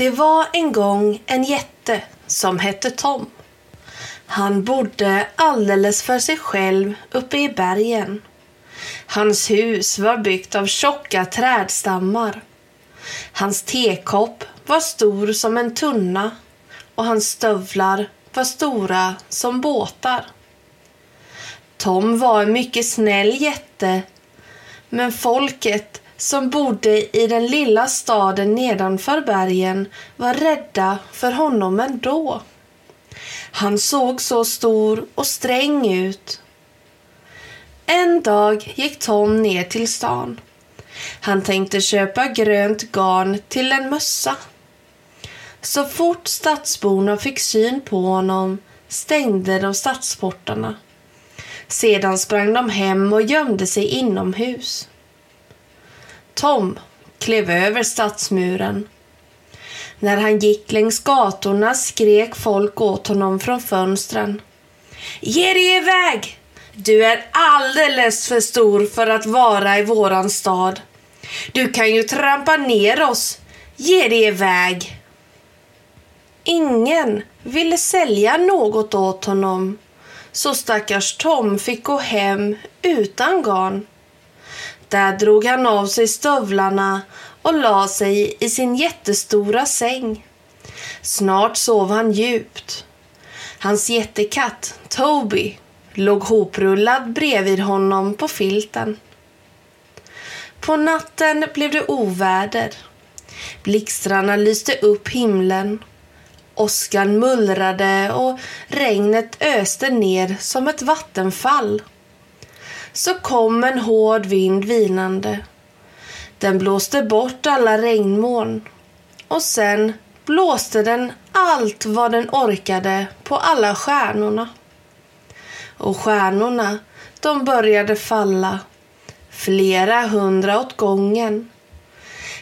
Det var en gång en jätte som hette Tom. Han bodde alldeles för sig själv uppe i bergen. Hans hus var byggt av tjocka trädstammar. Hans tekopp var stor som en tunna och hans stövlar var stora som båtar. Tom var en mycket snäll jätte men folket som bodde i den lilla staden nedanför bergen var rädda för honom ändå. Han såg så stor och sträng ut. En dag gick Tom ner till stan. Han tänkte köpa grönt garn till en mössa. Så fort stadsborna fick syn på honom stängde de stadsportarna. Sedan sprang de hem och gömde sig inomhus. Tom klev över stadsmuren. När han gick längs gatorna skrek folk åt honom från fönstren. Ge dig iväg! Du är alldeles för stor för att vara i våran stad. Du kan ju trampa ner oss. Ge dig iväg! Ingen ville sälja något åt honom så stackars Tom fick gå hem utan garn. Där drog han av sig stövlarna och la sig i sin jättestora säng. Snart sov han djupt. Hans jättekatt, Toby, låg hoprullad bredvid honom på filten. På natten blev det oväder. Blixtrarna lyste upp himlen. Åskan mullrade och regnet öste ner som ett vattenfall så kom en hård vind vinande. Den blåste bort alla regnmoln och sen blåste den allt vad den orkade på alla stjärnorna. Och stjärnorna, de började falla, flera hundra åt gången.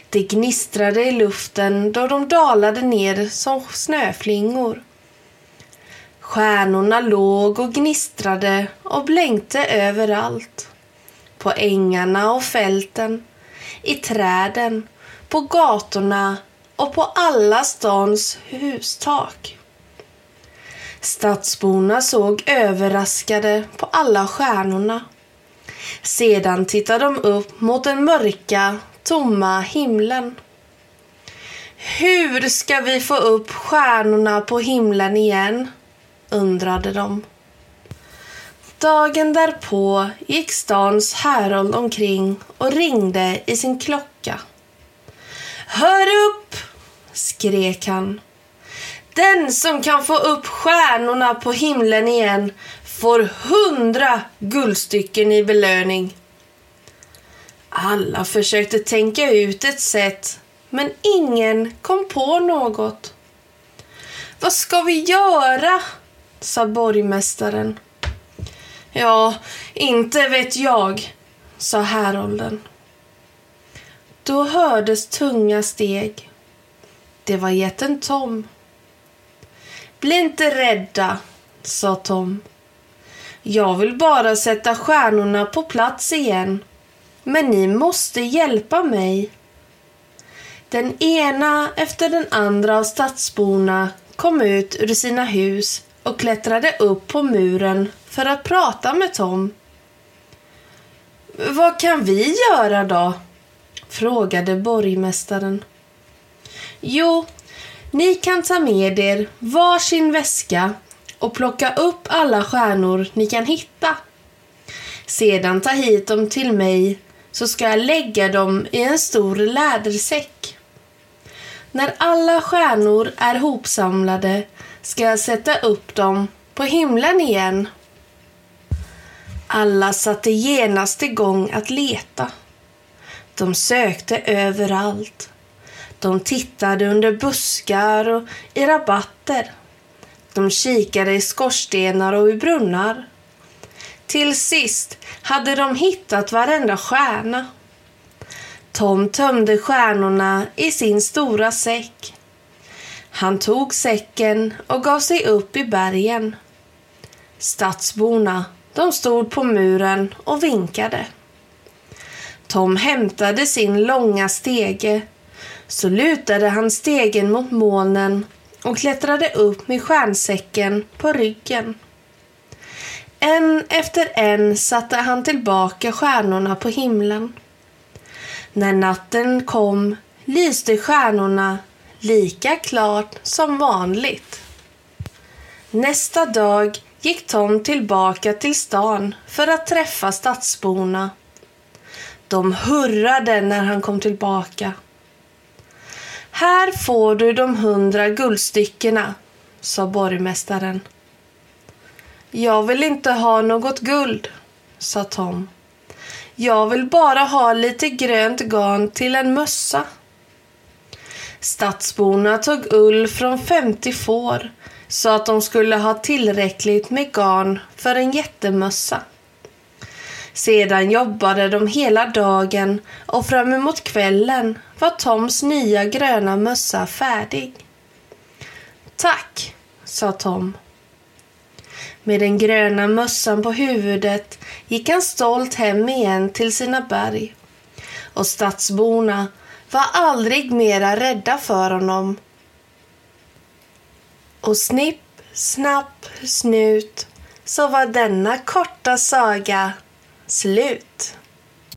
Det gnistrade i luften då de dalade ner som snöflingor. Stjärnorna låg och gnistrade och blänkte överallt. På ängarna och fälten, i träden, på gatorna och på alla stans hustak. Stadsborna såg överraskade på alla stjärnorna. Sedan tittade de upp mot den mörka, tomma himlen. Hur ska vi få upp stjärnorna på himlen igen? Undrade de. Dagen därpå gick stans härold omkring och ringde i sin klocka. Hör upp! skrek han. Den som kan få upp stjärnorna på himlen igen får hundra guldstycken i belöning. Alla försökte tänka ut ett sätt, men ingen kom på något. Vad ska vi göra? Sa borgmästaren. Ja, inte vet jag, sa härolden. Då hördes tunga steg. Det var jätten Tom. Bli inte rädda, sa Tom. Jag vill bara sätta stjärnorna på plats igen. Men ni måste hjälpa mig. Den ena efter den andra av stadsborna kom ut ur sina hus och klättrade upp på muren för att prata med Tom. Vad kan vi göra då? frågade borgmästaren. Jo, ni kan ta med er varsin väska och plocka upp alla stjärnor ni kan hitta. Sedan ta hit dem till mig så ska jag lägga dem i en stor lädersäck. När alla stjärnor är hopsamlade ska jag sätta upp dem på himlen igen. Alla satte genast igång att leta. De sökte överallt. De tittade under buskar och i rabatter. De kikade i skorstenar och i brunnar. Till sist hade de hittat varenda stjärna. Tom tömde stjärnorna i sin stora säck. Han tog säcken och gav sig upp i bergen. Stadsborna, de stod på muren och vinkade. Tom hämtade sin långa stege. Så lutade han stegen mot molnen och klättrade upp med stjärnsäcken på ryggen. En efter en satte han tillbaka stjärnorna på himlen. När natten kom lyste stjärnorna lika klart som vanligt. Nästa dag gick Tom tillbaka till stan för att träffa stadsborna. De hurrade när han kom tillbaka. Här får du de hundra guldstyckena, sa borgmästaren. Jag vill inte ha något guld, sa Tom. Jag vill bara ha lite grönt garn till en mössa. Stadsborna tog ull från 50 får så att de skulle ha tillräckligt med garn för en jättemössa. Sedan jobbade de hela dagen och fram emot kvällen var Toms nya gröna mössa färdig. Tack, sa Tom. Med den gröna mössan på huvudet gick han stolt hem igen till sina berg. Och stadsborna var aldrig mera rädda för honom. Och snipp, snapp, snut så var denna korta saga slut.